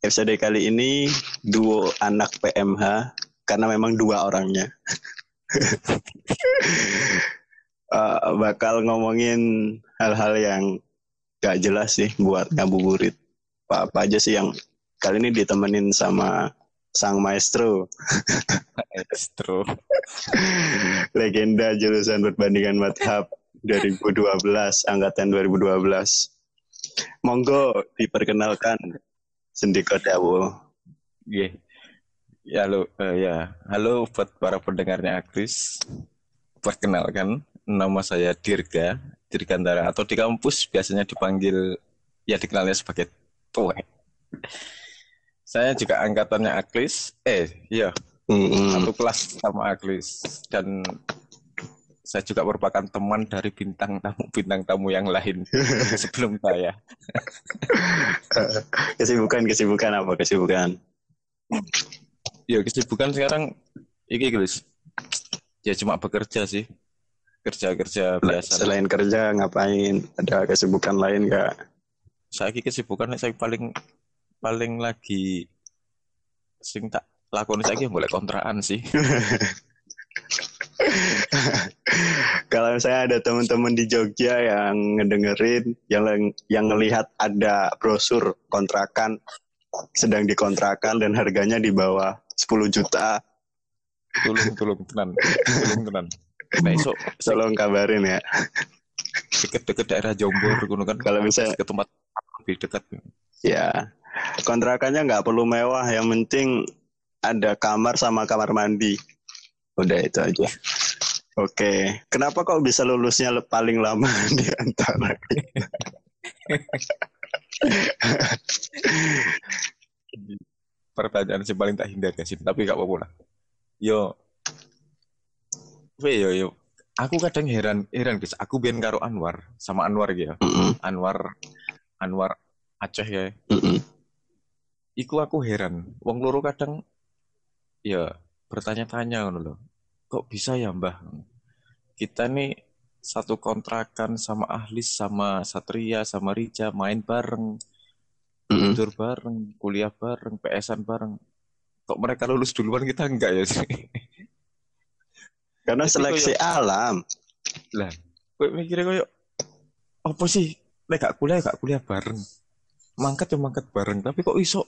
episode kali ini duo anak PMH karena memang dua orangnya. uh, bakal ngomongin hal-hal yang gak jelas sih buat ngabuburit. Apa, apa aja sih yang kali ini ditemenin sama sang maestro. maestro. Legenda jurusan perbandingan madhab 2012, angkatan 2012. Monggo diperkenalkan Sendiko Dawo. Yeah. Ya halo, uh, ya halo buat para pendengarnya Akris. Perkenalkan, nama saya Dirga, Dirgantara atau di kampus biasanya dipanggil ya dikenalnya sebagai Tuwe. Saya juga angkatannya Aklis, eh iya, mm-hmm. satu kelas sama Aklis dan saya juga merupakan teman dari bintang tamu bintang tamu yang lain sebelum saya. kesibukan kesibukan apa kesibukan? ya kesibukan sekarang iki guys ya cuma bekerja sih. Kerja kerja biasa. selain kerja ngapain? Ada kesibukan lain gak saya kesibukan saya paling paling lagi sing tak lakoni saya boleh kontraan sih kalau saya ada teman-teman di Jogja yang ngedengerin yang yang ngelihat ada brosur kontrakan sedang dikontrakan dan harganya di bawah 10 juta. Tolong, tolong, tenan. Tolong, tenan. Besok. Tolong kabarin ya. Deket-deket daerah Jombor, gunung kan. Kalau bisa. Ke tempat lebih dekat. Ya. Kontrakannya nggak perlu mewah. Yang penting ada kamar sama kamar mandi. Udah itu aja. Oke, kenapa kok bisa lulusnya paling lama di antara pertanyaan sih paling tak hindar sih tapi gak apa-apa lah. Yo. Yo yo. Aku kadang heran heran guys aku biar karo Anwar sama Anwar gitu mm -hmm. Anwar Anwar Aceh ya. Mm -hmm. iku aku heran. Wong loro kadang ya bertanya-tanya loh kok bisa ya mbah kita nih satu kontrakan sama ahli sama Satria sama Rija main bareng mm-hmm. tidur bareng, kuliah bareng, PSan bareng. Kok mereka lulus duluan kita enggak ya sih? Karena seleksi koyo, alam. Lah, gue mikirnya kayak apa sih? Lek gak kuliah gak kuliah bareng. Mangkat ya mangkat bareng, tapi kok iso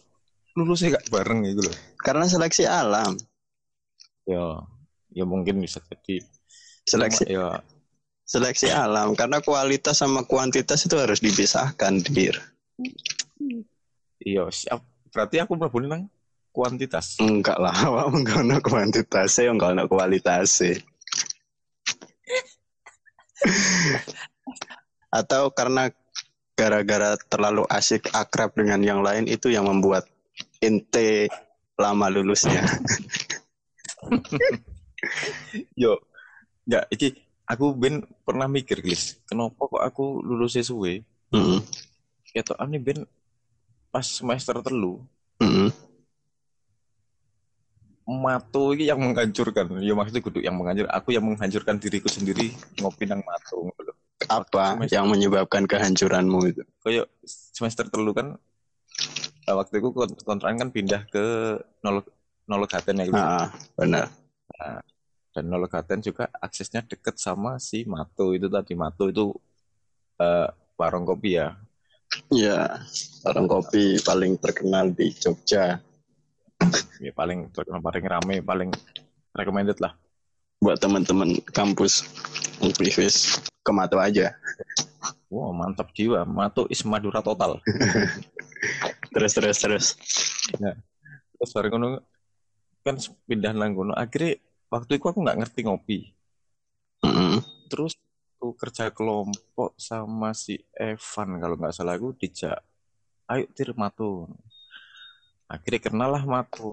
lulusnya gak bareng gitu loh. Karena seleksi alam. Ya, ya mungkin bisa jadi seleksi ya seleksi alam karena kualitas sama kuantitas itu harus dipisahkan, Dir. Iya, siap. Berarti aku mlebu nang kuantitas. Enggak lah, awak enggak ono kuantitas, enggak ono kualitas. Atau karena gara-gara terlalu asik akrab dengan yang lain itu yang membuat ente lama lulusnya. Yo, enggak, iki aku ben pernah mikir, guys, kenapa kok aku lulusnya suwe? Mm -hmm. Ya toh ani ben pas semester telu mm -hmm. Mato ini yang menghancurkan ya maksudnya kudu yang menghancur aku yang menghancurkan diriku sendiri ngopi nang Mato apa semester, yang menyebabkan kehancuranmu itu kayak semester telu kan uh, waktu itu kontrakan kan pindah ke nol nol gaten ya gitu. ah, benar nah, dan nol gaten juga aksesnya deket sama si Mato itu tadi Mato itu uh, warung kopi ya Ya, orang kopi paling terkenal di Jogja. Ya, paling terkenal, paling rame, paling recommended lah. Buat teman-teman kampus Unprivis ke Mato aja. Wow, mantap jiwa. Mato is Madura total. terus, terus, terus. Ya. Terus ngono kan pindah nang Akhirnya waktu itu aku nggak ngerti ngopi. Mm -hmm. Terus waktu kerja kelompok sama si Evan kalau nggak salah aku dijak ayo tir matu. Akhirnya kenal lah matu.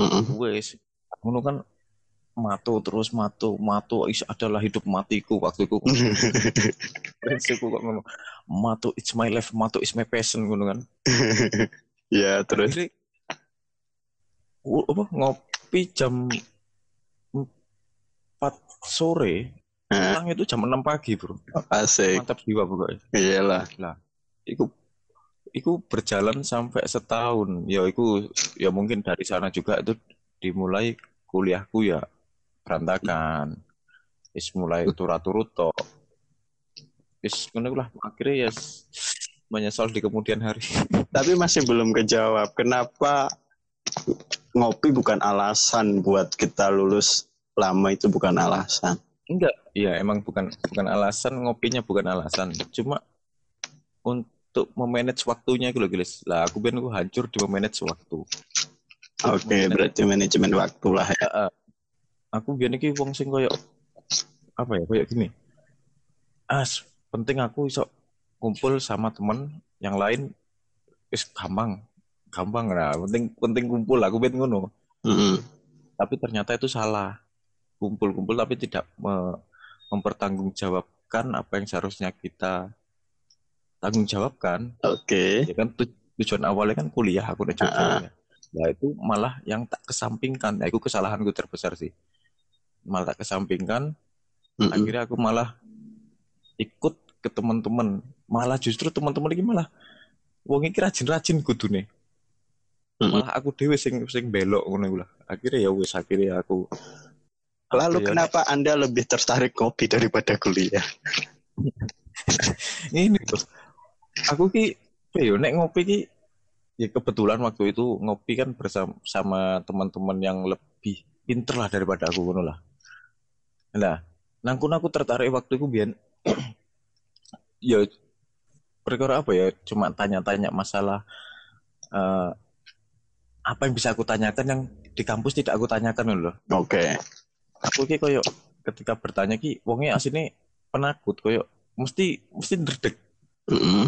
Mm wes ngono kan matu terus matu matu is adalah hidup matiku waktu itu. Prinsipku kok ngono matu it's my life matu is my passion ngono kan. Ya terus? Akhirnya, apa ngopi jam 4 sore Pulang itu jam 6 pagi, Bro. Asik. Mantap jiwa pokoknya. Iyalah. Lah, iku itu berjalan sampai setahun. Ya itu ya mungkin dari sana juga itu dimulai kuliahku ya berantakan. Is mulai turut-turut toh. Is lah akhirnya ya menyesal di kemudian hari. Tapi masih belum kejawab kenapa ngopi bukan alasan buat kita lulus lama itu bukan alasan. Enggak, iya emang bukan bukan alasan ngopinya bukan alasan. Cuma untuk memanage waktunya gitu loh. Lah aku ben aku hancur di memanage waktu. Oke, okay, berarti manajemen waktu lah ya. Uh, aku biar nih wong sing koyo apa ya koyo gini. As penting aku iso kumpul sama temen yang lain is gampang gampang lah penting penting kumpul aku ben ngono mm -hmm. tapi ternyata itu salah kumpul-kumpul tapi tidak me mempertanggungjawabkan apa yang seharusnya kita tanggung jawab kan. Oke. Okay. Ya kan tujuan awalnya kan kuliah aku udah coba. Uh -uh. Nah itu malah yang tak kesampingkan. Nah, itu kesalahanku terbesar sih. Malah tak kesampingkan. Mm -mm. Akhirnya aku malah ikut ke teman-teman. Malah justru teman-teman ini malah wong iki rajin-rajin kudu nih. Mm -mm. Malah aku dewe sing sing belok ngono lah. Akhirnya ya wis akhirnya aku Lalu ya, kenapa Anda lebih tertarik kopi daripada kuliah? ini tuh aku ki yo nek ngopi ki ya kebetulan waktu itu ngopi kan bersama sama teman-teman yang lebih pinter lah daripada aku ngono lah. Nah, nangkun aku tertarik waktu itu biar ya perkara apa ya cuma tanya-tanya masalah uh, apa yang bisa aku tanyakan yang di kampus tidak aku tanyakan loh. Oke. Okay. Aku ki koyo ketika bertanya ki wongnya asini penakut koyo mesti mesti derdek. Mm -hmm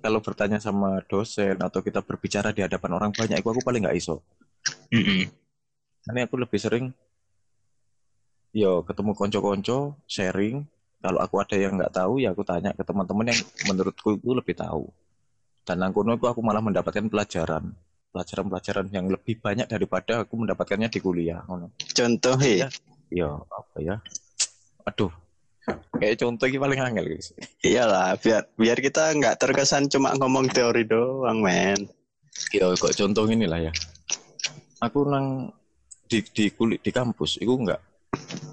kalau bertanya sama dosen atau kita berbicara di hadapan orang banyak, aku aku paling nggak iso. Mm -hmm. Ini aku lebih sering, yo ketemu konco-konco, sharing. Kalau aku ada yang nggak tahu, ya aku tanya ke teman-teman yang menurutku itu lebih tahu. Dan nangkono itu aku malah mendapatkan pelajaran, pelajaran-pelajaran yang lebih banyak daripada aku mendapatkannya di kuliah. Contoh ya? Yo apa ya? Aduh, Kayak contoh ini paling angel guys. Iyalah, biar biar kita nggak terkesan cuma ngomong teori doang, men. Iya, kok contoh ini lah ya. Aku nang di di kulit di kampus, itu enggak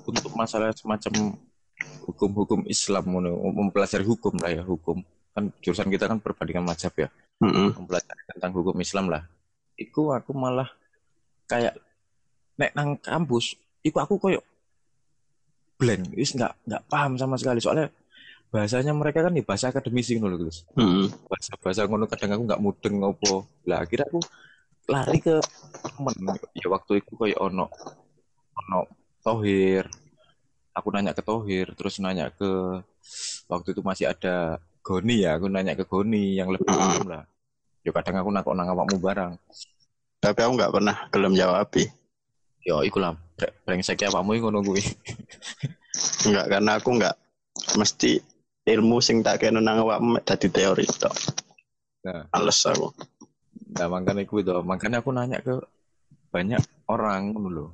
untuk masalah semacam hukum-hukum Islam, mempelajari hukum lah ya, hukum. Kan jurusan kita kan perbandingan mazhab ya. Mm -hmm. Mempelajari tentang hukum Islam lah. Iku aku malah kayak nek nang kampus, iku aku koyok blank wis nggak nggak paham sama sekali. Soalnya bahasanya mereka kan di bahasa akademisi ngono guys hmm. bahasa bahasa ngono kadang aku nggak mudeng ngopo. Lah akhirnya aku lari ke temen. Ya waktu itu kayak ono ono Tohir. Aku nanya ke Tohir terus nanya ke waktu itu masih ada Goni ya aku nanya ke Goni yang lebih paham lah ya kadang aku nakok nang awakmu barang tapi aku nggak pernah belum jawab Yo, iku lah brengsek ya pakmu ngono kuwi. enggak karena aku enggak mesti ilmu sing tak kena nang awakmu dadi teori tok. Nah, Ales aku. Nah, makanya aku itu, makanya aku nanya ke banyak orang ngono lho.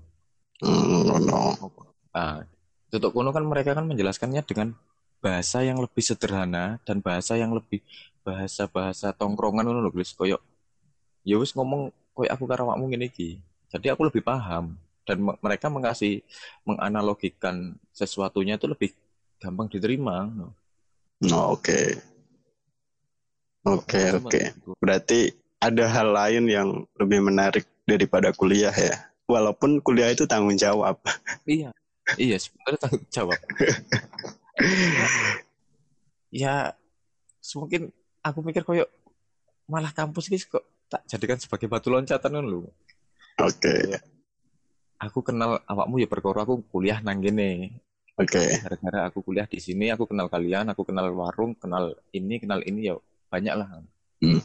Hmm, no. Nah, tutup kuno kan mereka kan menjelaskannya dengan bahasa yang lebih sederhana dan bahasa yang lebih bahasa-bahasa tongkrongan ngono lho, guys. Koyok ya wis ngomong koyok aku karo awakmu ngene iki. Jadi aku lebih paham dan mereka mengasih menganalogikan sesuatunya itu lebih gampang diterima. Oh, oke. Oke, oke. Berarti ada hal lain yang lebih menarik daripada kuliah ya. Walaupun kuliah itu tanggung jawab. Iya. Iya, sebenarnya tanggung jawab. ya, mungkin aku mikir koyok malah kampus ini kok tak jadikan sebagai batu loncatan lu. Oke. Okay aku kenal awakmu ya perkara aku kuliah nang gini. Oke. Okay. Gara-gara aku kuliah di sini, aku kenal kalian, aku kenal warung, kenal ini, kenal ini ya banyak lah. Hmm.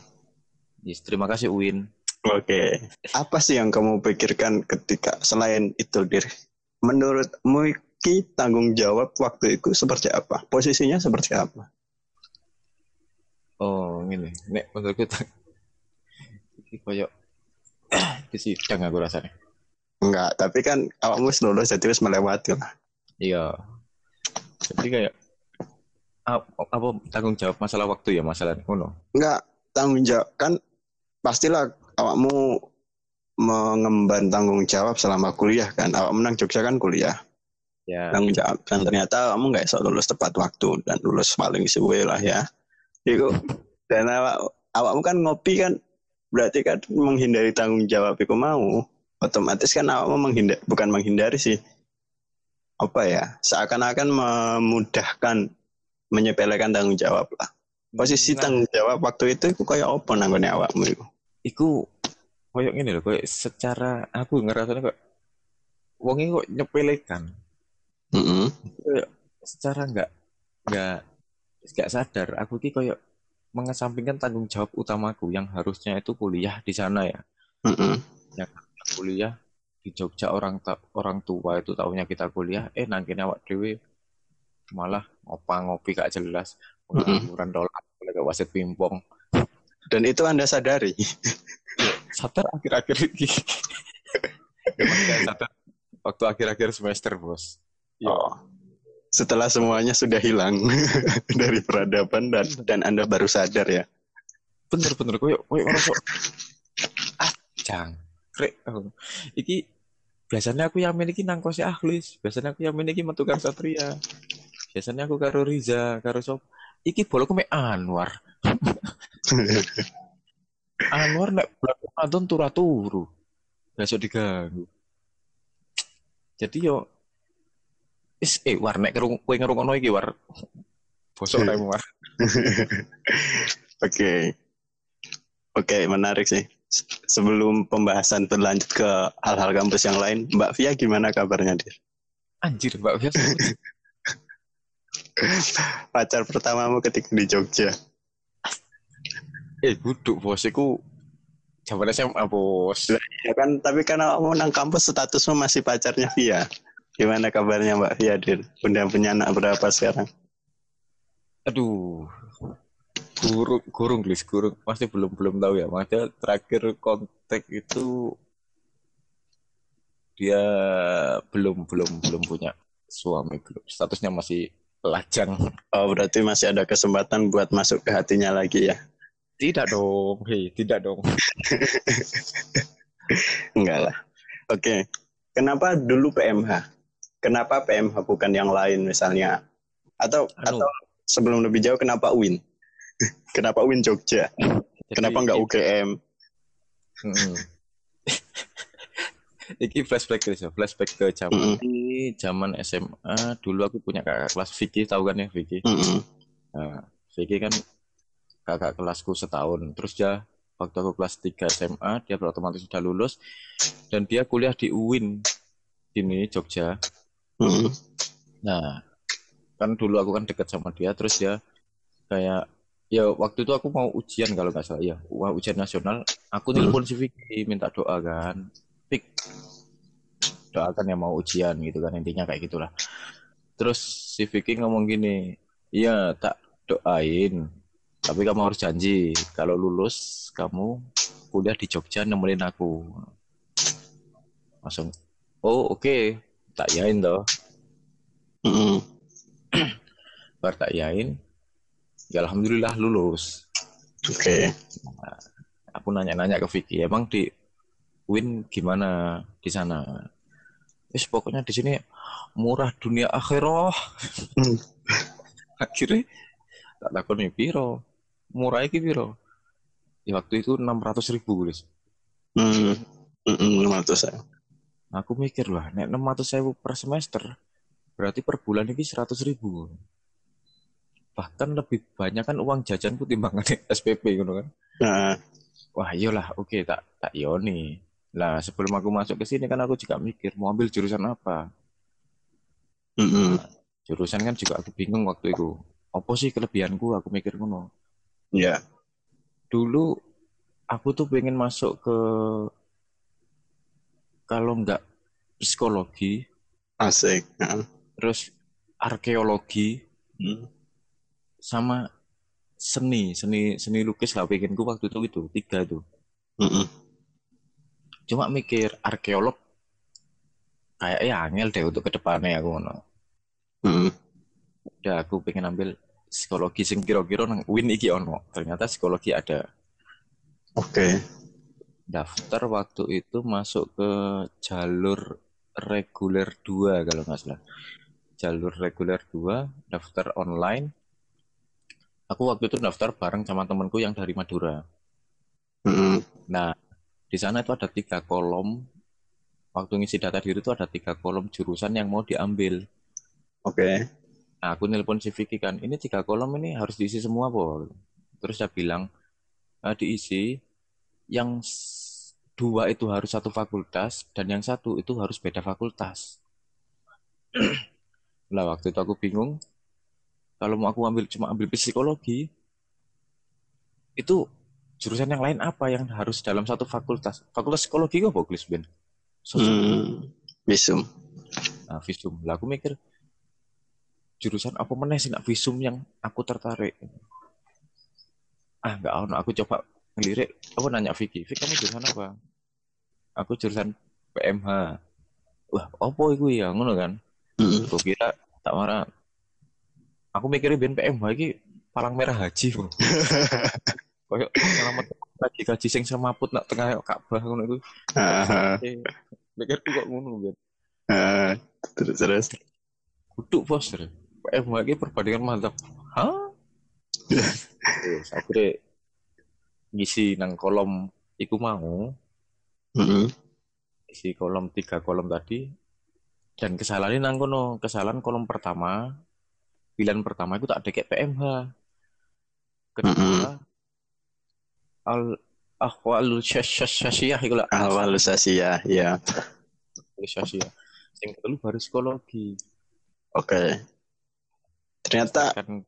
Yes, terima kasih Uin. Oke. Okay. Apa sih yang kamu pikirkan ketika selain itu diri? Menurutmu Ki tanggung jawab waktu itu seperti apa? Posisinya seperti apa? Oh, ini. Nek menurutku iki koyo di sidang aku rasanya. Enggak, tapi kan awakmu lulus jadi wis melewati lah. Iya. Jadi kayak apa, apa tanggung jawab masalah waktu ya masalah ngono. Enggak, tanggung jawab kan pastilah awakmu mengemban tanggung jawab selama kuliah kan awak menang Jogja kan kuliah ya tanggung jawab dan ternyata kamu nggak bisa lulus tepat waktu dan lulus paling suwe lah ya itu dan awak awakmu kan ngopi kan berarti kan menghindari tanggung jawab itu mau. Otomatis kan awakmu menghindar bukan menghindari sih. Apa ya? Seakan-akan memudahkan menyepelekan tanggung jawab lah. Posisi Nah, tanggung jawab waktu itu itu kayak apa nanggone awakmu itu iku koyok gini loh koyok secara aku ngerasanya kok wongnya kok nyepelekan. Heeh. Kayak secara nggak nggak nggak sadar aku ki koyok mengesampingkan tanggung jawab utamaku yang harusnya itu kuliah di sana ya Heeh. yang harusnya kuliah di Jogja orang ta- orang tua itu tahunya kita kuliah eh nangkini awak dewe malah ngopa ngopi gak jelas pengangguran dolar gak wasit pimpong dan itu anda sadari sadar akhir-akhir ini gak sadar waktu akhir-akhir semester bos Iya. Oh. Setelah semuanya sudah hilang dari peradaban dan dan Anda baru sadar ya. bener-bener koyo koyo ngerasa ah jang krek. Aku. iki biasanya aku yang miliki nang kose Ahlis. Biasanya aku yang miliki metu karo Satria. Biasanya aku karo Riza karo Sob. Iki bolku mek Anwar. Anwar nek bulan Ramadan turu-turu gak iso diganggu. Jadi yo is eh war nek kerung kowe ngrungokno iki war bosok rem war Oke. Oke, menarik sih. Se- Sebelum pembahasan berlanjut ke hal-hal kampus yang lain, Mbak Via gimana kabarnya, Dir? anjir Mbak Biasa Pacar pertamamu ketika di Jogja. Eh, duduk bos, iku zaman SMA bos. Ya kan, tapi karena kamu nang kampus statusmu masih pacarnya Via. Gimana kabarnya Mbak Via, Dir? Udah punya anak berapa sekarang? Aduh, gurung, gurung, Glis, gurung. Masih belum belum tahu ya. Makanya terakhir kontak itu dia belum belum belum punya suami belum. Statusnya masih lajang. Oh, berarti masih ada kesempatan buat masuk ke hatinya lagi ya? Tidak dong, hei, tidak dong. Enggak lah. Oke. Kenapa dulu PMH? Kenapa PMH bukan yang lain misalnya? Atau Anu. atau sebelum lebih jauh kenapa UIN? kenapa UIN Jogja? Jadi, Kenapa enggak UGM? Mm-mm. Iki flashback ya, flashback ke zaman di zaman SMA. Dulu aku punya kakak kelas Vicky, tahu kan ya Vicky? Mm-mm. Nah, Vicky kan kakak kelasku setahun. Terus dia waktu aku kelas 3 SMA, dia otomatis sudah lulus dan dia kuliah di UIN ini Jogja. Mm-mm. Nah, kan dulu aku kan deket sama dia, terus dia kayak ya waktu itu aku mau ujian kalau nggak salah ya, wah ujian nasional. Aku telepon si Vicky minta doa kan, Vick doakan yang mau ujian gitu kan intinya kayak gitulah. Terus si Vicky ngomong gini, iya tak doain, tapi kamu harus janji kalau lulus kamu kuliah di Jogja nemenin aku. Langsung, oh oke, tak yain toh. Mm-mm. Bar tak yain, ya alhamdulillah lulus. Oke. Aku nanya-nanya ke Vicky, emang di Win gimana di sana? Wis pokoknya di sini murah dunia akhirah. Hmm. Akhirnya tak takut nih piro. Murah iki piro? Ya waktu itu 600 ribu guys. Mm. Mm-mm, 500 ya. Aku mikir lah, nek 600 ribu per semester, berarti per bulan ini 100 ribu. Bahkan lebih banyak kan uang jajanku timbangan SPP gitu kan. Nah, Wah iyalah, oke tak tak yoni. Lah sebelum aku masuk ke sini kan aku juga mikir mau ambil jurusan apa. mm-mm. Jurusan kan juga aku bingung waktu itu. Apa sih kelebihanku? Aku mikir ngono. Ya. Dulu aku tuh pengen masuk ke kalau nggak psikologi, Asik. Terus arkeologi Mm. sama seni, seni seni lukis lah pengenku waktu itu itu tiga itu. Mm-mm. Cuma mikir arkeolog kayak ya angel deh untuk ke depannya aku ngono. Mm-mm. udah aku pengen ambil psikologi sing kira-kira nang win iki ono ternyata psikologi ada Oke. Okay. Daftar waktu itu masuk ke jalur reguler 2 kalau nggak salah. Jalur reguler 2, daftar online. Aku waktu itu daftar bareng sama temanku yang dari Madura. Mm -hmm. Nah, di sana itu ada tiga kolom. Waktu ngisi data diri itu ada tiga kolom jurusan yang mau diambil. Oke. Okay. Nah, aku nelpon si Vicky kan, ini tiga kolom ini harus diisi semua, po. Terus dia bilang, e, diisi, yang dua itu harus satu fakultas, dan yang satu itu harus beda fakultas. lah, waktu itu aku bingung, kalau mau aku ambil cuma ambil psikologi, itu jurusan yang lain apa yang harus dalam satu fakultas? Fakultas psikologi kok bagus Ben? Hmm, visum. Nah, visum. Lah aku mikir jurusan apa mana sih nak visum yang aku tertarik. Ah, enggak ono. Aku coba ngelirik. Aku nanya Vicky, Vicky kamu jurusan apa? Aku jurusan PMH. Wah, apa itu ya? Ngono kan? Mm. Aku kira tak marah. Aku mikirnya ben PMH ini palang merah haji. Kayak selamat lagi kaji sing semaput nak tengah Ka'bah ngono iku. Heeh. Mikir kok ngono kan. Heeh. Terus terus. Kudu bos. PM lagi perbandingan mantap. Hah? Akhirnya ngisi nang kolom iku mau. Mm -hmm. Isi kolom tiga kolom tadi dan kesalahan nang kono kesalahan kolom pertama pilihan pertama itu tak ada kayak PMH kedua mm -hmm al ahwal syasiyah iku lah. Ahwal syasiyah, ya. Syasiyah. Sing kedua baru psikologi. Oke. Okay. Ternyata kan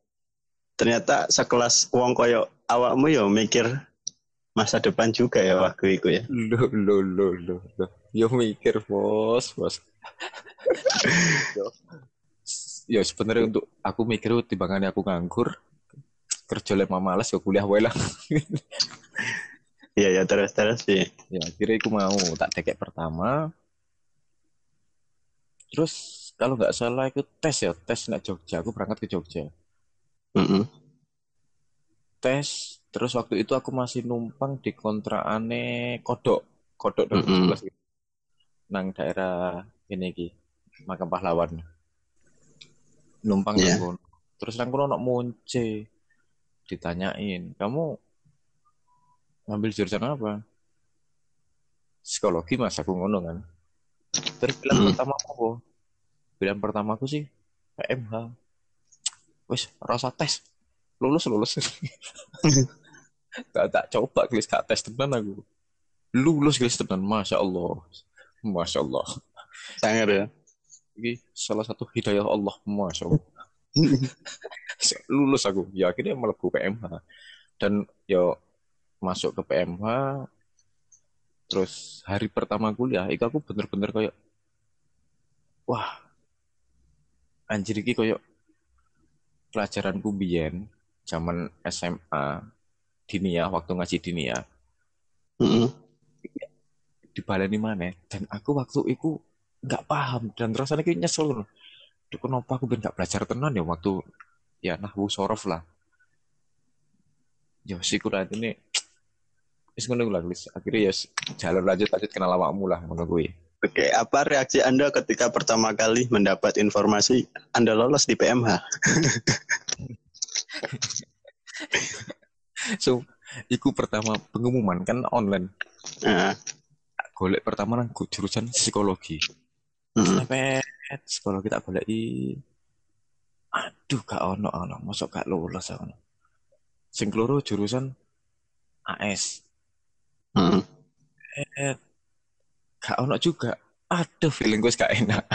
ternyata sekelas wong koyo awakmu yo mikir masa depan juga ya waktu itu ya. Lo lo lo lo lo. Yo mikir bos bos. yo, yo sebenarnya untuk aku mikir timbangannya aku nganggur kerja lemah malas ya kuliah wae lah. Iya ya terus terus sih. Ya kira aku mau tak tekek pertama. Terus kalau nggak salah ikut tes ya tes nak Jogja. Aku berangkat ke Jogja. Mm -hmm. Tes terus waktu itu aku masih numpang di kontraane Kodok Kodok mm -hmm. nang daerah ini ki makam pahlawan. Numpang yeah. terus nang kono nak munce ditanyain kamu ngambil jurusan apa? Psikologi mas aku ngono kan. Terus pilihan hmm. pertama apa? Pilihan pertama aku sih PMH wes rasa tes lulus lulus. Tak tak coba gelis kak tes teman aku. Lulus gelis teman masya Allah. Masya Allah. Sangat ya. Ini salah satu hidayah Allah masya Allah. Lulus aku. Ya akhirnya melebu PMH dan yo masuk ke PMH terus hari pertama kuliah itu aku bener-bener kayak wah anjir iki kayak pelajaranku biyen zaman SMA dinia waktu ngaji dinia mm -hmm. dibaleni mana dan aku waktu itu nggak paham dan rasanya kayak nyesel Duh, kenapa aku ben gak belajar tenan ya waktu ya nahwu sorof lah. Ya si kurat ini wis ngono lah. Akhirnya ya jalan lanjut lanjut kenal awakmu lah ngono kuwi. Oke, apa reaksi Anda ketika pertama kali mendapat informasi Anda lolos di PMH? so, iku pertama pengumuman kan online. Uh. Golek pertama nang jurusan psikologi. -hmm. Sampai psikologi tak i aduh gak ono ono. Masuk gak lulus ono. Sing keloro jurusan AS eh, gak ono juga. Aduh feeling gue gak enak.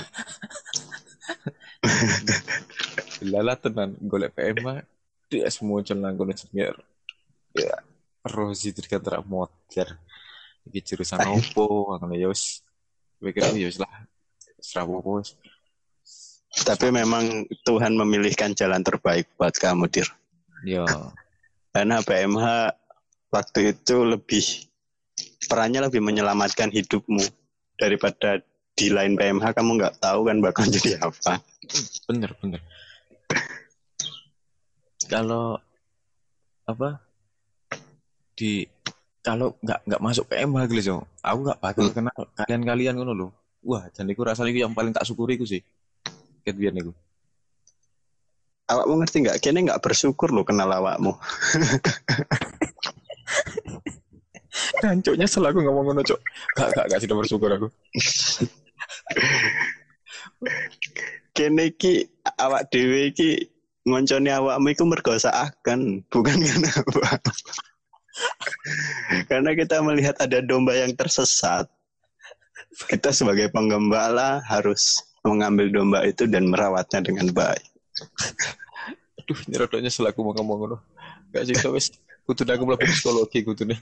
Lala tenan golek PMA dia semua nang gue senior ya Rosi terkata motor iki jurusan opo ngono ya wis pikir ya wis lah Serawopo. Tapi memang Tuhan memilihkan jalan terbaik buat kamu, Dir. Iya. Karena PMH waktu itu lebih perannya lebih menyelamatkan hidupmu daripada di lain PMH kamu nggak tahu kan bakal jadi apa. Bener bener. Kalau apa di kalau nggak nggak masuk ke MH gitu aku nggak bakal hmm. kenal kalian-kalian ngono loh wah dan itu rasanya yang paling tak syukuri ku sih ket biar niku awakmu ngerti nggak kini nggak bersyukur lo kenal awakmu Kancoknya selalu ngomong ngono, Cok. Gak, gak, gak sudah bersyukur aku. Kene ki awak dhewe ki ngoncone awakmu iku mergo akan, bukan karena apa. karena kita melihat ada domba yang tersesat. Kita sebagai penggembala harus mengambil domba itu dan merawatnya dengan baik. Aduh, nyerodoknya selaku mau ngomong. Gak sih, wis kudu aku mlebu psikologi kudune.